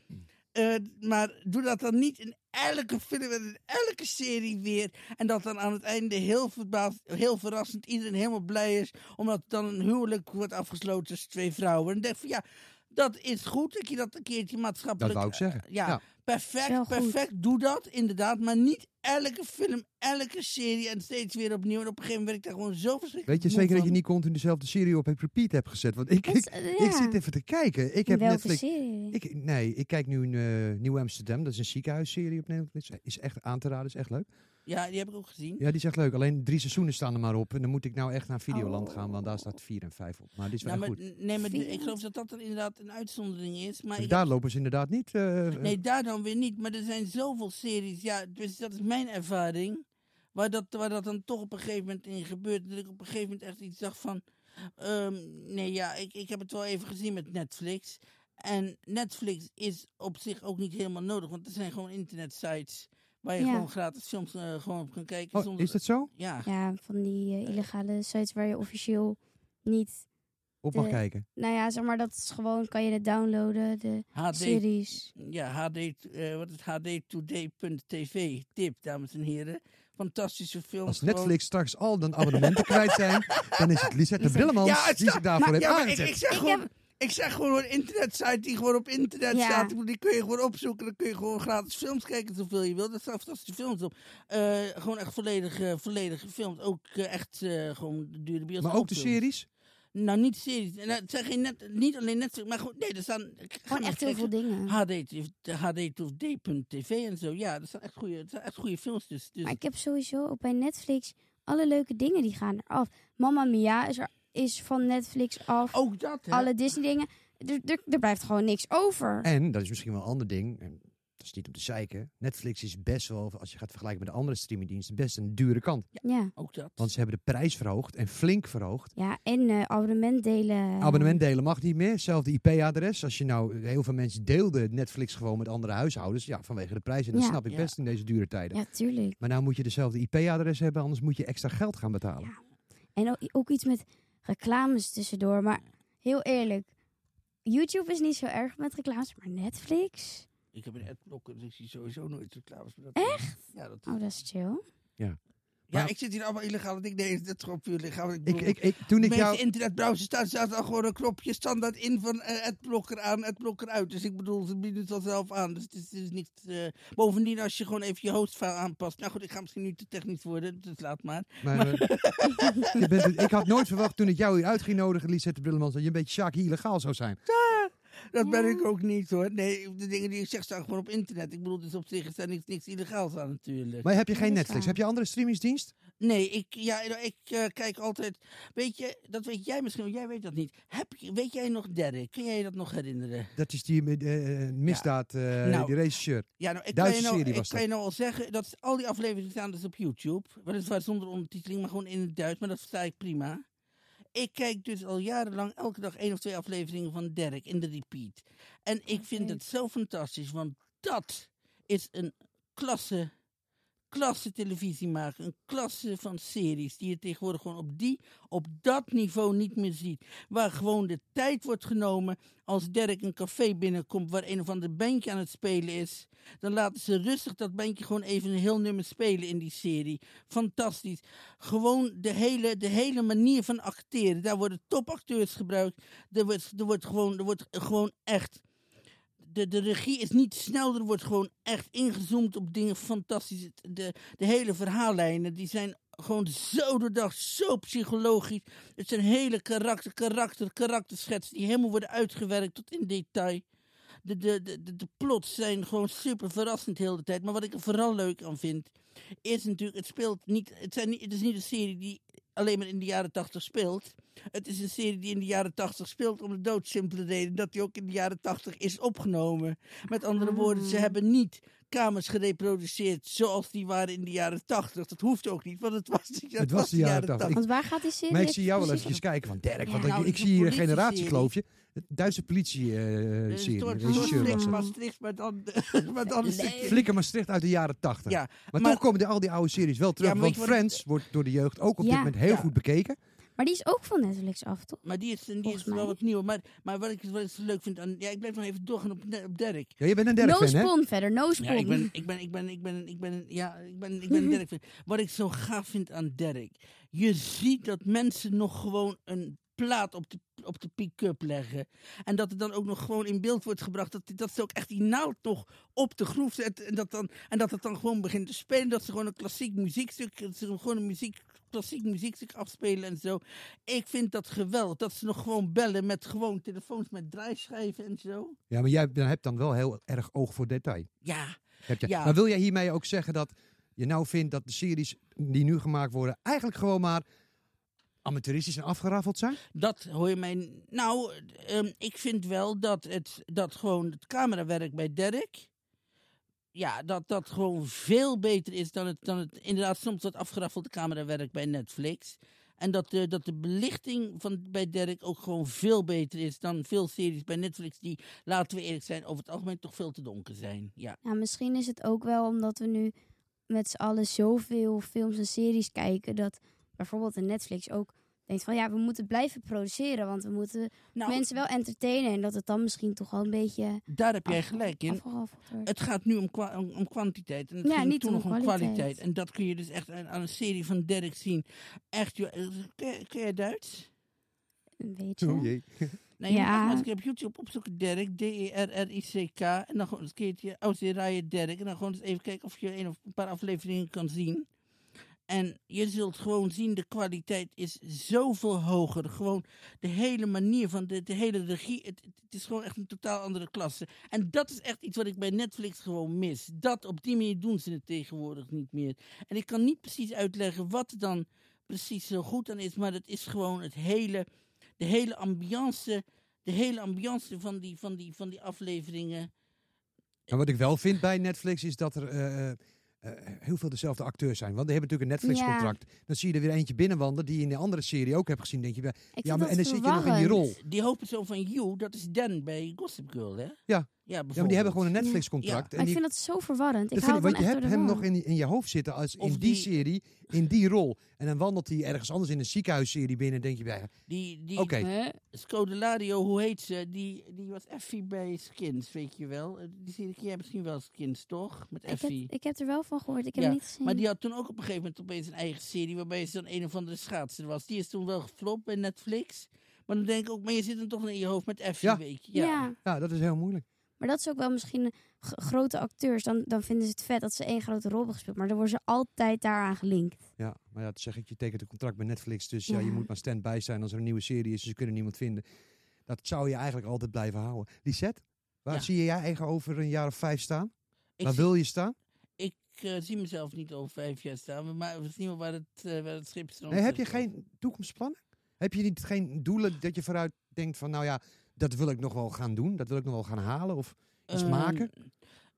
Eh, maar doe dat dan niet in elke film en in elke serie weer. En dat dan aan het einde heel, verbaasd, heel verrassend iedereen helemaal blij is. Omdat dan een huwelijk wordt afgesloten tussen twee vrouwen. En dan denk van, ja, dat is goed dat je dat een keertje maatschappelijk... Dat wou ik zeggen. eh, ja, Ja. perfect, perfect. Doe dat, inderdaad. Maar niet elke film, elke serie en steeds weer opnieuw. En op een gegeven moment werd ik daar gewoon zo verschrikkelijk Weet je zeker dat je niet continu dezelfde serie op het repeat hebt gezet? Want ik, Dat ik, is, eh, ik zit even te kijken. Ik heb Welke Netflix. serie? Ik, nee, ik kijk nu een eh, Nieuw Amsterdam. Dat is een ziekenhuisserie op Netflix. Is echt aan te raden, is echt leuk. Ja, die heb ik ook gezien. Ja, die is echt leuk. Alleen drie seizoenen staan er maar op. En dan moet ik nou echt naar Videoland Oh. gaan, want daar staat vier en vijf op. Maar dit is wel Nou, maar, goed. nee, maar die- ik geloof dat dat er inderdaad een uitzondering is. Maar daar heb- lopen ze inderdaad niet. eh, nee, daar dan weer niet. Maar er zijn zoveel series. Ja, dus dat is mijn ervaring. Waar dat, waar dat dan toch op een gegeven moment in gebeurt. Dat ik op een gegeven moment echt iets dacht van... ehm, nee, ja, ik, ik heb het wel even gezien met Netflix. En Netflix is op zich ook niet helemaal nodig. Want er zijn gewoon internetsites... waar je Ja. gewoon gratis films eh, gewoon op kan kijken. oh, zonder- is dat zo? Ja. Ja, van die eh, illegale sites waar je officieel niet... Op mag De- kijken. Nou ja, zeg maar, dat is gewoon, kan je het downloaden, de HD series. Ja, HD, eh, wat is hdtoday.tv. Tip, dames en heren. Fantastische film. Als gewoon. Netflix straks al dan abonnementen kwijt zijn, dan is het Lisette Brillemans Ja, die zich daarvoor maar- heeft ja, ik, ik zeg Ik gewoon, heb- ik zeg gewoon een internetsite die gewoon op internet Ja. staat. Die kun je gewoon opzoeken. Dan kun je gewoon gratis films kijken zoveel je wilt. Er staan fantastische films op. Eh, gewoon echt volledige, volledige films. Ook eh, echt eh, gewoon de dure bioscoopfilms. Maar ook de series? Nou, niet series. En, Het zijn geen net, niet alleen Netflix, maar gewoon... Nee, er staan... Gewoon echt heel veel dingen. HD.tv en zo. Ja, er staan echt goede, er zijn echt goede films. Dus, dus Maar ik heb sowieso ook bij Netflix alle leuke dingen die gaan eraf. Mamma Mia is, er, is van Netflix af. ook dat, hè? alle Disney dingen. Er, er, er blijft gewoon niks over. En, dat is misschien wel een ander ding, en dat is niet om te zeiken, Netflix is best wel, als je gaat vergelijken met de andere streamingdiensten, best een dure kant. Ja, Ook dat. Want ze hebben de prijs verhoogd en flink verhoogd. ja en eh abonnement delen. Abonnement delen mag niet meer. Hetzelfde IP-adres. Als je nou, heel veel mensen deelden Netflix gewoon met andere huishoudens. Ja, vanwege de prijs. En dat Ja. snap ik Ja. best in deze dure tijden. Ja, tuurlijk. Maar nou moet je dezelfde IP-adres hebben, anders moet je extra geld gaan betalen. Ja. En ook iets met reclames tussendoor. Maar heel eerlijk, YouTube is niet zo erg met reclames, maar Netflix? Ik heb een adblocker, dus ik zie sowieso nooit reclames. maar Dat Echt? Ja, dat, Oh, dat is chill. ja maar- ik zit hier allemaal illegaal. Ik nee, dat gewoon puur legaal. Ik Ik, bedoel, ik, ik, toen ik jou... internetbrowser staat, staat al gewoon een knopje standaard in van eh, adblocker aan, adblocker uit. Dus ik bedoel, ze bieden het al zelf aan. Dus het is, het is niet... eh, bovendien, als je gewoon even je hostfile aanpast. Nou goed, ik ga misschien nu te technisch worden, dus laat maar. Maar, eh, je bent, ik had nooit verwacht toen ik jou hier uit ging nodigen, Lisette Brillemans, dat je een beetje Sjaak illegaal zou zijn. Dat ben Ja. ik ook niet hoor. Nee, de dingen die ik zeg staan gewoon op internet. Ik bedoel, dus op zich is daar niks, niks illegaals aan natuurlijk. Maar heb je Ja, geen dat is Netflix? waar. Heb je andere streamingsdienst? Nee, ik, ja, ik eh, kijk altijd. Weet je, dat weet jij misschien, jij weet dat niet. Heb je, weet jij nog Derek? Kun jij je dat nog herinneren? Dat is die met, eh, misdaad, eh, Nou, die regisseur. Ja, nou, ik Duitse kan je nou, ik kan je nou al zeggen dat al die afleveringen staan dus op YouTube. Weliswaar zonder ondertiteling, maar gewoon in het Duits. Maar dat versta ik prima. Ik kijk dus al jarenlang elke dag één of twee afleveringen van Derek in de repeat. En ik vind het zo fantastisch, want dat is een klasse, klasse televisie maken. Een klasse van series die je tegenwoordig gewoon op, die, op dat niveau niet meer ziet. Waar gewoon de tijd wordt genomen als Derek een café binnenkomt waar een of ander bandje aan het spelen is. Dan laten ze rustig dat bandje gewoon even een heel nummer spelen in die serie. Fantastisch. Gewoon de hele, de hele manier van acteren. Daar worden topacteurs gebruikt. Er wordt, er wordt, gewoon, er wordt gewoon echt de, de regie is niet snel, er wordt gewoon echt ingezoomd op dingen fantastisch. De, de hele verhaallijnen die zijn gewoon zo doordacht, zo psychologisch. Het zijn hele karakter, karakter, karakterschetsen die helemaal worden uitgewerkt tot in detail. De, de, de, de, plots zijn gewoon super verrassend de hele tijd. Maar wat ik er vooral leuk aan vind, is natuurlijk, het speelt niet, het, zijn het is niet een serie die alleen maar in de jaren tachtig speelt. Het is een serie die in de jaren tachtig speelt om de doodsimpele reden dat die ook in de jaren tachtig is opgenomen. Met andere woorden, ze Ah. hebben niet kamers gereproduceerd zoals die waren in de jaren tachtig. Dat hoeft ook niet, want het was, Het was de jaren 80. Want waar gaat die serie? Maar ik zie jou wel eventjes kijken van Dirk, want Ja. ik, Nou, ik de zie hier een generatiekloofje. De Duitse politie-serie, Flix het. Maastricht, maar dan, maar dan Flikker Maastricht uit de jaren 80. Ja, maar, maar- toch komen die, al die oude series wel terug. Ja, want Friends wordt door de jeugd ook op dit Ja. moment heel Ja. goed bekeken. Maar die is ook van Netflix af, toch? Maar die is, die is wel wat nieuwer. Maar, maar wat, ik, wat ik zo leuk vind aan... Ja, ik blijf nog even doorgaan op, op Dirk. Ja, je bent een derde No fan, hè? Spawn verder, no Ja, Spawn. ik ben, ik ben, ik ben, ik ben, ik ben, ja, ik ben, ik ben een Dirk fan. Wat ik zo gaaf vind aan Dirk. Je ziet dat mensen nog gewoon een plaat op de, op de pick-up leggen. En dat het dan ook nog gewoon in beeld wordt gebracht. Dat, dat ze ook echt die naald nog op de groef zetten. En dat, dan, en dat het dan gewoon begint te spelen. Dat ze gewoon een klassiek muziekstuk, dat ze gewoon een muziek, klassiek muziekstuk afspelen en zo. Ik vind dat geweldig. Dat ze nog gewoon bellen met gewoon telefoons met draaischijven en zo. Ja, maar jij dan hebt dan wel heel erg oog voor detail. Ja, Heb je. Ja. Maar wil jij hiermee ook zeggen dat je nou vindt dat de series die nu gemaakt worden eigenlijk gewoon maar amateuristisch en afgeraffeld zijn? Dat hoor je mij. Nou, ehm, ik vind wel dat het dat gewoon het camerawerk bij Derek. Ja, dat dat gewoon veel beter is dan het, dan het inderdaad soms wat afgeraffelde camerawerk bij Netflix. En dat de, dat de belichting van, bij Derek ook gewoon veel beter is dan veel series bij Netflix die, laten we eerlijk zijn, over het algemeen toch veel te donker zijn. Ja, Ja, misschien is het ook wel omdat we nu met z'n allen zoveel films en series kijken. Dat bijvoorbeeld de Netflix ook denkt van ja, we moeten blijven produceren. Want we moeten nou, mensen wel entertainen. En dat het dan misschien toch al een beetje daar heb jij af- gelijk in. Het gaat nu om, kwa- om, om kwantiteit. En het Ja, ging niet toen om nog om kwaliteit. kwaliteit. En dat kun je dus echt aan, aan een serie van Derek zien. Echt, joh. eh, Ken, je- Duits? Een beetje. Oh jee. Nee, je moet Ja. keer op YouTube opzoeken Derek. D-E-R-R-I-C-K. En dan gewoon eens een keertje Auseraie Derek. En dan gewoon eens even kijken of je een of een paar afleveringen kan zien. En je zult gewoon zien, de kwaliteit is zoveel hoger. Gewoon de hele manier van de, de hele regie. Het, het is gewoon echt een totaal andere klasse. En dat is echt iets wat ik bij Netflix gewoon mis. Dat op die manier doen ze het tegenwoordig niet meer. En ik kan niet precies uitleggen wat er dan precies zo goed aan is. Maar het is gewoon het hele, de hele ambiance. De hele ambiance van die, van die, van die afleveringen. Maar wat ik wel vind bij Netflix is dat er eh, eh, heel veel dezelfde acteurs zijn. Want die hebben natuurlijk een Netflix-contract. Dan zie je er weer eentje binnenwandelen die je in de andere serie ook hebt gezien. Denk je, bij, ja, maar, en dan zit je nog in die rol. Die hoofdpersoon van You, dat is Dan bij Gossip Girl, hè? Ja. Ja, Ja, maar die hebben gewoon een Ja. Netflix-contract. Maar ik vind dat zo verwarrend. Ik dat hou vind ik- want je hebt hem nog in, in je hoofd zitten als Of in die, die- serie, in die rol. En dan wandelt hij ergens anders in een ziekenhuisserie binnen. En denk je bij, Die, die. Hè? Scodelario, hoe heet ze? Die, die was Effie bij Skins, weet je wel. Die serie ken jij misschien wel Skins, toch? Met Ik heb, Effie. ik heb er wel van gehoord. Ik heb Ja, hem niet gezien. Maar die had toen ook op een gegeven moment opeens een eigen serie... waarbij ze dan een of andere schaatser was. Die is toen wel geflopt bij Netflix. Maar dan denk ik ook, maar je zit dan toch in je hoofd met Effie, Ja. weet je. ja. Ja. ja, dat is heel moeilijk. Maar dat is ook wel misschien grote acteurs. Dan, dan vinden ze het vet dat ze één grote rol hebben gespeeld. Maar dan worden ze altijd daaraan gelinkt. Ja, maar ja, dat zeg ik, je tekent een contract bij Netflix. Dus ja, je moet maar stand-by zijn als er een nieuwe serie is. en Ze kunnen niemand vinden. Dat zou je eigenlijk altijd blijven houden. Lisette, waar Ja. zie je jij eigen over een jaar of vijf staan? Ik, waar zie, wil je staan? ik eh, zie mezelf niet over vijf jaar staan, maar we zien wel waar het, eh, waar het schip stroomt. Nee, heb je geen toekomstplannen? Heb je niet geen doelen dat je vooruit denkt van, nou ja, dat wil ik nog wel gaan doen, dat wil ik nog wel gaan halen? Of iets Ehm, maken?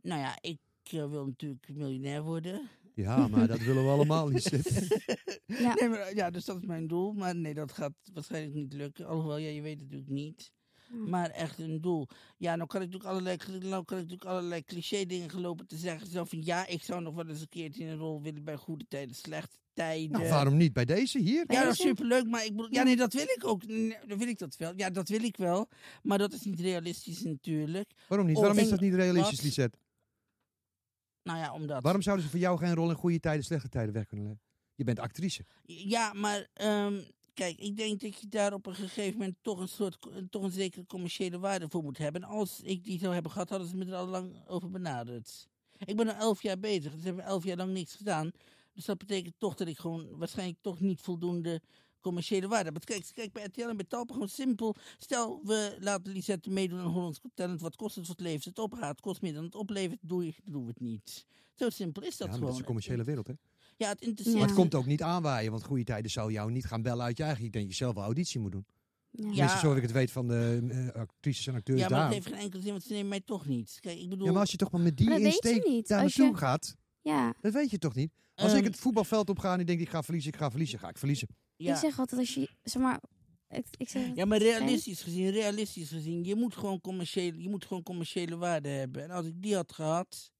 Nou ja, ik eh, wil natuurlijk miljonair worden. ja, maar dat willen we allemaal, Lisette. Ja. Nee, maar, ja, dus dat is mijn doel. Maar nee, dat gaat waarschijnlijk niet lukken. Alhoewel, ja, je weet het natuurlijk niet. Ja. Maar echt een doel. Ja, nou kan ik natuurlijk allerlei, nou kan ik natuurlijk allerlei cliché dingen gelopen te zeggen. Zo van, ja, ik zou nog wel eens een keertje in een rol willen bij goede tijden, slechte tijden. nou, waarom niet bij deze hier? Ja, dat is superleuk, maar ik bedoel, ja, nee, dat wil ik ook. Nee, dan wil ik dat wel. Ja, dat wil ik wel. Maar dat is niet realistisch natuurlijk. Waarom niet? Of- Waarom is dat niet realistisch, Wat? Lisette? Nou ja, omdat. Waarom zouden ze voor jou geen rol in goede tijden, slechte tijden weg kunnen leggen? Je bent actrice. Ja, maar ehm, kijk, ik denk dat je daar op een gegeven moment toch een soort, toch een zekere commerciële waarde voor moet hebben. En als ik die zou hebben gehad, hadden ze me er al lang over benaderd. Ik ben al elf jaar bezig, dus hebben elf jaar lang niks gedaan. Dus dat betekent toch dat ik gewoon waarschijnlijk toch niet voldoende commerciële waarde heb. Kijk, kijk bij RTL en bij Talpa gewoon simpel. Stel, we laten Lisette meedoen aan Hollands Talent. Wat kost het, wat levert het op? Gaat het kost meer dan het oplevert, doe je, doen we het niet. Zo simpel is dat ja, gewoon. dat is een commerciële wereld, hè? Ja, het interesseert Ja. Maar het komt ook niet aanwaaien, want goede tijden zou jou niet gaan bellen uit je eigen. Ik denk dat je zelf wel auditie moet doen. Ja. Ja. Tenminste, zoals ik het weet van de eh, actrices en acteurs Ja, maar daar. het heeft geen enkele zin, want ze nemen mij toch niet. Kijk, ik bedoel... Ja, maar als je toch maar met die Maar dat weet je insteek niet. daar Als naartoe je- gaat, Ja. dat weet je toch niet? Als Ehm, ik het voetbalveld op ga en ik denk ik ga verliezen, ik ga verliezen, ga ik verliezen. ja. Ik zeg altijd als je, zeg maar, ik, ik zeg ja, maar realistisch gezien, realistisch gezien, je moet, gewoon commerciële, je moet gewoon commerciële waarde hebben. En als ik die had gehad,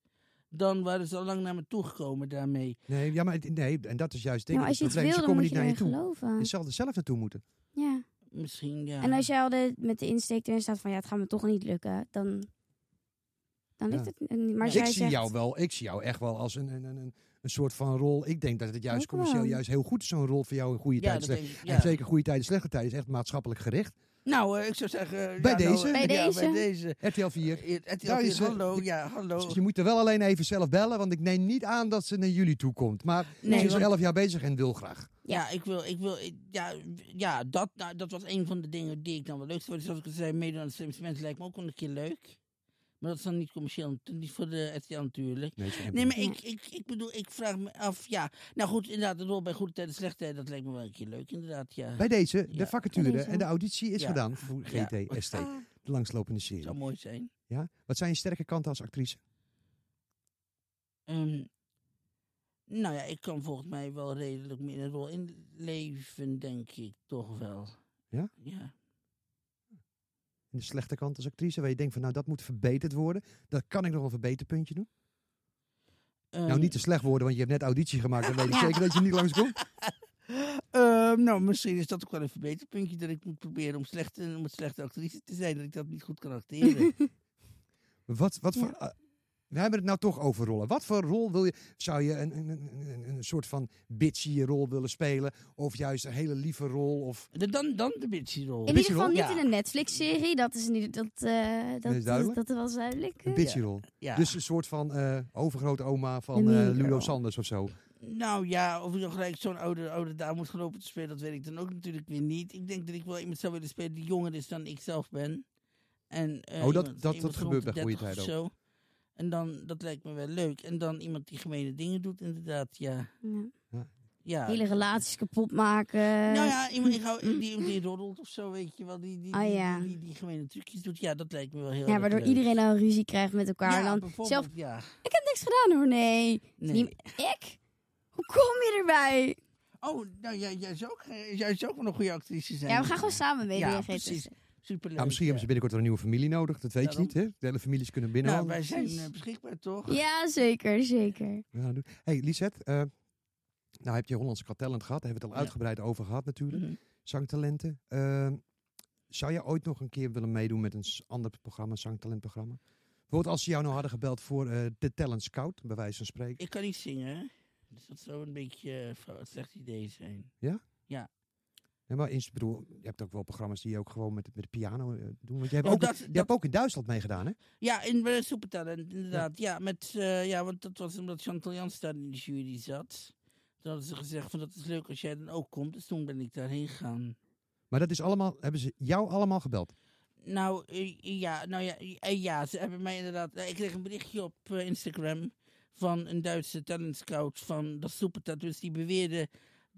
dan waren ze al lang naar me toegekomen daarmee. Nee, ja, maar het- nee, en dat is juist denk maar ik als je het iets probleem. wil, Ze dan komen moet niet je naar je erin toe. geloven. Je zal er zelf naartoe moeten. Ja. Misschien, ja. En als jij al de, met de insteek erin staat van ja, het gaat me toch niet lukken, dan, dan Ja. het niet. Maar als ik jij zie zegt, jou wel, ik zie jou echt wel als een, een, een, een, een soort van rol. Ik denk dat het juist wel. juist heel goed is, zo'n rol voor jou in goede ja, tijden. dat slechte- denk ik, ja. En zeker goede tijden, slechte tijden is echt maatschappelijk gericht. Nou, eh, ik zou zeggen... Bij ja, nou, deze? eh, Bij ja, deze? bij deze. RTL 4. Eh, RTL Daar is, 4, eh, hallo, ja, hallo. Dus je moet er wel alleen even zelf bellen, want ik neem niet aan dat ze naar jullie toe komt. Maar Nee, ze is al want- elf jaar bezig en wil graag. Ja, ik wil, ik wil, ik- ja, ja dat, nou, dat was een van de dingen die ik dan wel leuk vond. Zoals ik al zei, meedoen aan de slimste mensen lijkt me ook wel een keer leuk. Maar dat is dan niet commercieel, niet voor de RTL natuurlijk. Nee, ze Nee, maar ik, ik, ik bedoel, ik vraag me af, ja. Nou goed, inderdaad, de rol bij goede tijden, slechte tijden, dat lijkt me wel een keer leuk, inderdaad, ja. Bij deze, de Ja. vacature deze. en de auditie is Ja. gedaan voor Ja. GTST, de langslopende serie. zou mooi zijn. Ja? Wat zijn je sterke kanten als actrice? Ehm, nou ja, ik kan volgens mij wel redelijk meer een rol inleven, denk ik, toch wel. Ja? Ja. En de slechte kant als actrice, waar je denkt van nou dat moet verbeterd worden. Dat kan ik nog een verbeterpuntje doen. nou, Ehm, niet te slecht worden, want je hebt net auditie gemaakt. Dan weet ik zeker dat je niet langskomt. Ehm, nou, misschien is dat ook wel een verbeterpuntje dat ik moet proberen om, slecht, om een slechte actrice te zijn, dat ik dat niet goed kan acteren. Wat, wat Ja. voor, we hebben het nou toch over rollen. Wat voor rol wil je? Zou je een, een, een, een, een soort van bitchy rol willen spelen? Of juist een hele lieve rol? Of, De- dan, dan de bitchy rol. in ieder geval rol? niet Ja. in een Netflix-serie, dat is niet, dat, eh, dat, is duidelijk. dat, dat was duidelijk. een bitchy rol. Ja. Dus een soort van eh overgrote oma van eh, mean Ludo. Sanders of zo. Nou ja, of ik dan gelijk zo'n oude, oude dame moet gelopen te spelen, dat weet ik dan ook natuurlijk weer niet. Ik denk dat ik wel iemand zou willen spelen die jonger is dan ik zelf ben. En, eh, Oh, dat- iemand- dat- iemand dat gebeurt de bij goede 30 of tijden zo. En dan, dat lijkt me wel leuk. En dan iemand die gemene dingen doet, inderdaad, ja. Ja. ja. Hele relaties kapot maken. Nou ja, iemand die, die roddelt of zo, weet je wel. Die, die, Ah, die, ja. die, die, die gemene trucjes doet. Ja, dat lijkt me wel heel ja, waardoor leuk. iedereen nou ruzie krijgt met elkaar. ja, en dan bijvoorbeeld, zelf, ja. ik heb niks gedaan hoor, nee. Nee. Ik? Hoe kom je erbij? Oh, nou, jij, jij, zou ook, jij zou ook wel een goede actrice zijn. Ja, we gaan gewoon samen meedoen Ja, precies. Superleuk. Nou, misschien hebben ze binnenkort wel een nieuwe familie nodig. Dat weet Daarom. je niet, hè? De hele families kunnen Nou, binnenhalen. wij zijn eh, beschikbaar, toch? Ja, zeker, zeker. Ja, hey, Lisette. eh, nou heb je Hollandse Got Talent gehad. Daar hebben we het al Ja. uitgebreid over gehad natuurlijk. Mhm. Zangtalenten. Ehm, zou je ooit nog een keer willen meedoen met een ander programma, zangtalentprogramma? Bijvoorbeeld als ze jou nou hadden gebeld voor eh, de Talent Scout, bij wijze van spreken. Ik kan niet zingen, hè? dus dat zou een beetje eh, een slecht idee zijn. Ja, maar eens, ik bedoel, je hebt ook wel programma's die je ook gewoon met, met de piano eh, doen. Want je hebt, Oh, ook, dat- je dat- hebt ook in Duitsland meegedaan, hè? Ja, in de Supertalent, inderdaad. Ja, met, eh, ja, want dat was omdat Chantal Jans daar in de jury zat. Toen hadden ze gezegd van dat is leuk als jij dan ook komt. Dus toen ben ik daarheen gegaan. Maar dat is allemaal, hebben ze jou allemaal gebeld? Nou, ja, nou ja, ja, ze hebben mij inderdaad... Ik kreeg een berichtje op Instagram van een Duitse talent scout van de Supertalent. Dus die beweerde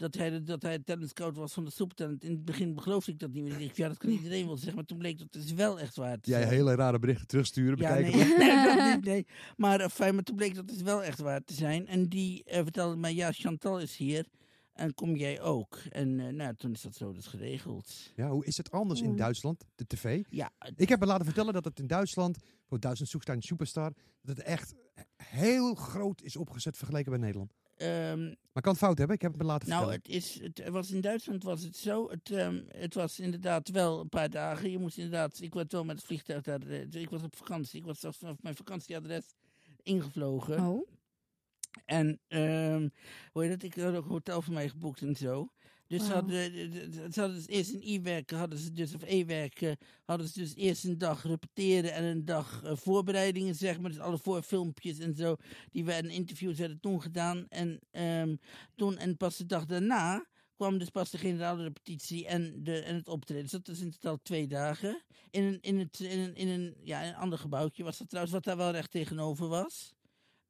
dat hij, de- dat hij talent scout was van de Supertalent. In het begin geloofde ik dat niet meer. Ik dacht, ja, dat kan iedereen wel zeggen. Maar toen bleek dat het wel echt waar te Jij zijn. hele rare berichten terugsturen, Ja, bekijken. nee, nee, dat niet, nee. Maar, eh, fijn, maar toen bleek dat het wel echt waar te zijn. En die eh, vertelde mij, ja, Chantal is hier. En kom jij ook? En eh, nou, toen is dat zo dus geregeld. Ja, hoe is het anders in. Duitsland, de tv? Ja, Ik heb me laten vertellen dat het in Duitsland, voor Duitsland zoekt naar een superstar, dat het echt heel groot is opgezet vergeleken bij Nederland. Ehm, Maar ik kan het fout hebben, ik heb het me laten nou, vertellen. het, is, het was in Duitsland was het zo. Het, ehm, het was inderdaad wel een paar dagen. Je moest inderdaad, ik was wel met het vliegtuig daar. eh, Ik was op vakantie. Ik was zelfs vanaf mijn vakantieadres ingevlogen. Oh. En ehm hoe heet het? Ik had ook een hotel voor mij geboekt en zo. Dus hadden, de- de- de- ze hadden dus eerst een e-werken, hadden ze dus, of e-werken, hadden ze dus eerst een dag repeteren en een dag eh, voorbereidingen, zeg maar. Dus alle voorfilmpjes en zo, die werden, interviews werden toen gedaan. En ehm, toen, en pas de dag daarna kwam dus pas de generale repetitie en, de, en het optreden. Dus dat is in totaal twee dagen. In een, in het, in een, in een, ja, in een ander gebouwtje was dat trouwens, wat daar wel recht tegenover was.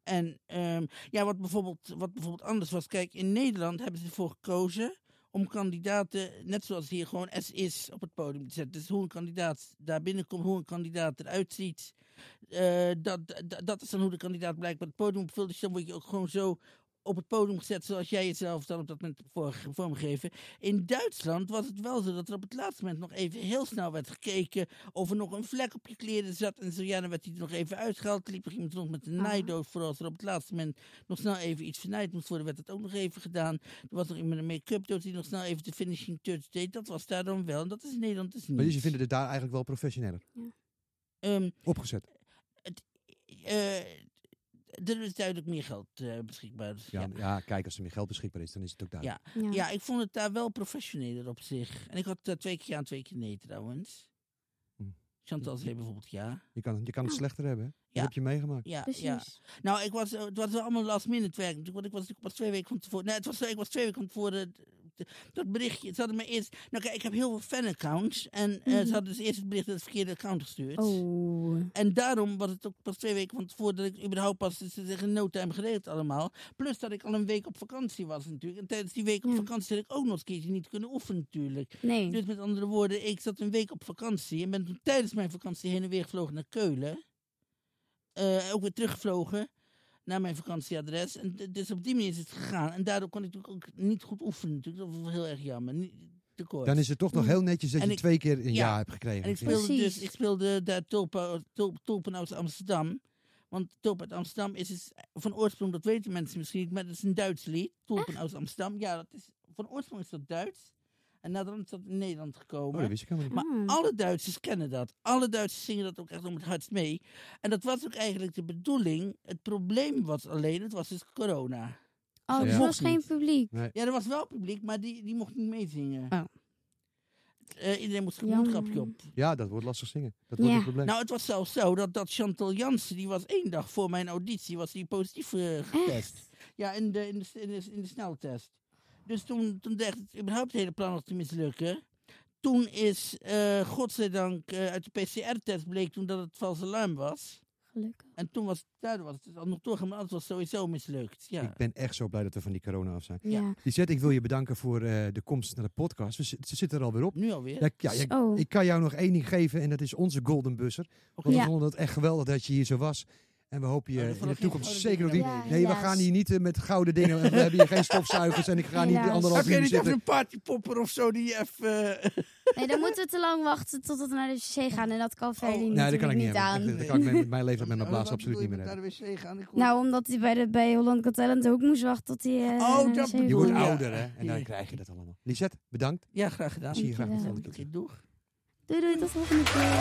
En ehm, ja, wat bijvoorbeeld, wat bijvoorbeeld anders was. Kijk, in Nederland hebben ze ervoor gekozen om kandidaten, net zoals hier, gewoon as is op het podium te zetten. Dus hoe een kandidaat daar binnenkomt, hoe een kandidaat eruit ziet. eh, dat, dat, dat is dan hoe de kandidaat blijkbaar het podium opvult. Dus dan word je ook gewoon zo op het podium gezet zoals jij jezelf dan op dat moment voor, vormgegeven. In Duitsland was het wel zo dat er op het laatste moment nog even heel snel werd gekeken of er nog een vlek op je kleren zat. En zo ja, dan werd hij er nog even uitgehaald. Liep er iemand rond met een naaidoos voor als er op het laatste moment nog snel even iets vernaaid moest worden, werd dat ook nog even gedaan. Er was nog iemand met een make-up doos die nog snel even de finishing touch deed. Dat was daar dan wel. En dat is in Nederland dus niet. Maar dus je vindt het daar eigenlijk wel professioneler Ehm, opgezet. eh, er is duidelijk meer geld eh, beschikbaar. Dus Ja, ja. ja. kijk, als er meer geld beschikbaar is, dan is het ook duidelijk. Ja. Ja, ik vond het daar wel professioneler op zich. En ik had eh, twee keer ja en twee keer nee trouwens. Hm. Chantal zei bijvoorbeeld ja. Je kan, je kan het Ah. slechter hebben, hè? Dat Ja. heb je meegemaakt. Ja, Precies. ja. Nou, ik was, eh, het was allemaal last minute werk. natuurlijk, Want ik was natuurlijk pas twee weken van tevoren. Nee, het was, ik was twee weken van tevoren. Dat berichtje, ze hadden me eerst. Nou, kijk, ik heb heel veel fanaccounts. En eh, Mhm. ze hadden dus eerst het bericht het verkeerde account gestuurd. Oh. En daarom was het ook pas twee weken van tevoren dat ik überhaupt pas ze zeggen no time geregeld allemaal. Plus dat ik al een week op vakantie was natuurlijk. En tijdens die week op Ja. vakantie had ik ook nog eens een keertje niet kunnen oefenen natuurlijk. Nee. Dus met andere woorden, ik zat een week op vakantie en ben toen tijdens mijn vakantie heen en weer gevlogen naar Keulen. Eh, ook weer teruggevlogen naar mijn vakantieadres. En dus op die manier is het gegaan. En daardoor kon ik natuurlijk ook niet goed oefenen. Natuurlijk. Dat was heel erg jammer. Niet, te kort. Dan is het toch nog heel netjes dat En je ik- twee keer een ja. ja hebt gekregen. En ik speelde Precies. dus, ik speelde daar Tulpen, Tulp, Tulpen uit Amsterdam. Want Tulpen uit Amsterdam is dus van oorsprong, dat weten mensen misschien niet, maar dat is een Duits lied. Tulpen uit Amsterdam. Ja, dat is, van oorsprong is dat Duits. En naderhand is dat in Nederland Oh, gekomen. dat wist ik helemaal niet. Maar Ah. alle Duitsers kennen dat. Alle Duitsers zingen dat ook echt om het hardst mee. En dat was ook eigenlijk de bedoeling. Het probleem was alleen, het was dus corona. Oh, Ja. er was geen publiek. Nee. Ja, er was wel publiek, maar die, die mocht niet meezingen. Oh. Eh, iedereen moest mondkapje op. Ja, dat wordt lastig zingen. Dat wordt Ja. een probleem. Nou, het was zelfs zo dat, dat Chantal Jansen, die was één dag voor mijn auditie, was die positief eh, getest. Ja, in de, in, de, in, de, in de sneltest. Dus toen, toen dacht het überhaupt het hele plan nog te mislukken. Toen is, eh godzijdank, eh, uit de PCR-test bleek toen dat het vals alarm was. Gelukkig. En toen was het, daardoor was het al nog doorgaan, maar anders was het sowieso mislukt. Ja. Ik ben echt zo blij dat we van die corona af zijn. Ja. Lisette, ik wil je bedanken voor eh, de komst naar de podcast. We, ze zitten er alweer op. Nu alweer. Ja, ja, ja, Zo. ik kan jou nog één ding geven en dat is onze golden busser. Want Ja. we vonden het echt geweldig dat je hier zo was. En we hopen je in de toekomst zeker nog niet... Ja, nee, we gaan hier niet eh, met gouden dingen. We hebben hier geen stofzuigers en ik ga niet anderhalf Heb jij uur niet even zitten. een partypopper of zo die je even... eh, Nee, dan moeten we te lang wachten totdat we naar de wc gaan. En dat kan Oh, niet, Nee, dat kan ik niet aan. Dat kan ik met mijn leeftijd met mijn Oh, blaas absoluut niet je meer hebben. naar de wc gaan? Nou, omdat hij bij, de, bij Holland Got Talent ook moest wachten tot hij... eh, Oh, de dat Je wordt ouder, hè? En dan krijg je dat allemaal. Lisette, bedankt. Ja, graag gedaan. Zie je graag de Dankjewel. volgende keer. Doei doei, tot volgende keer.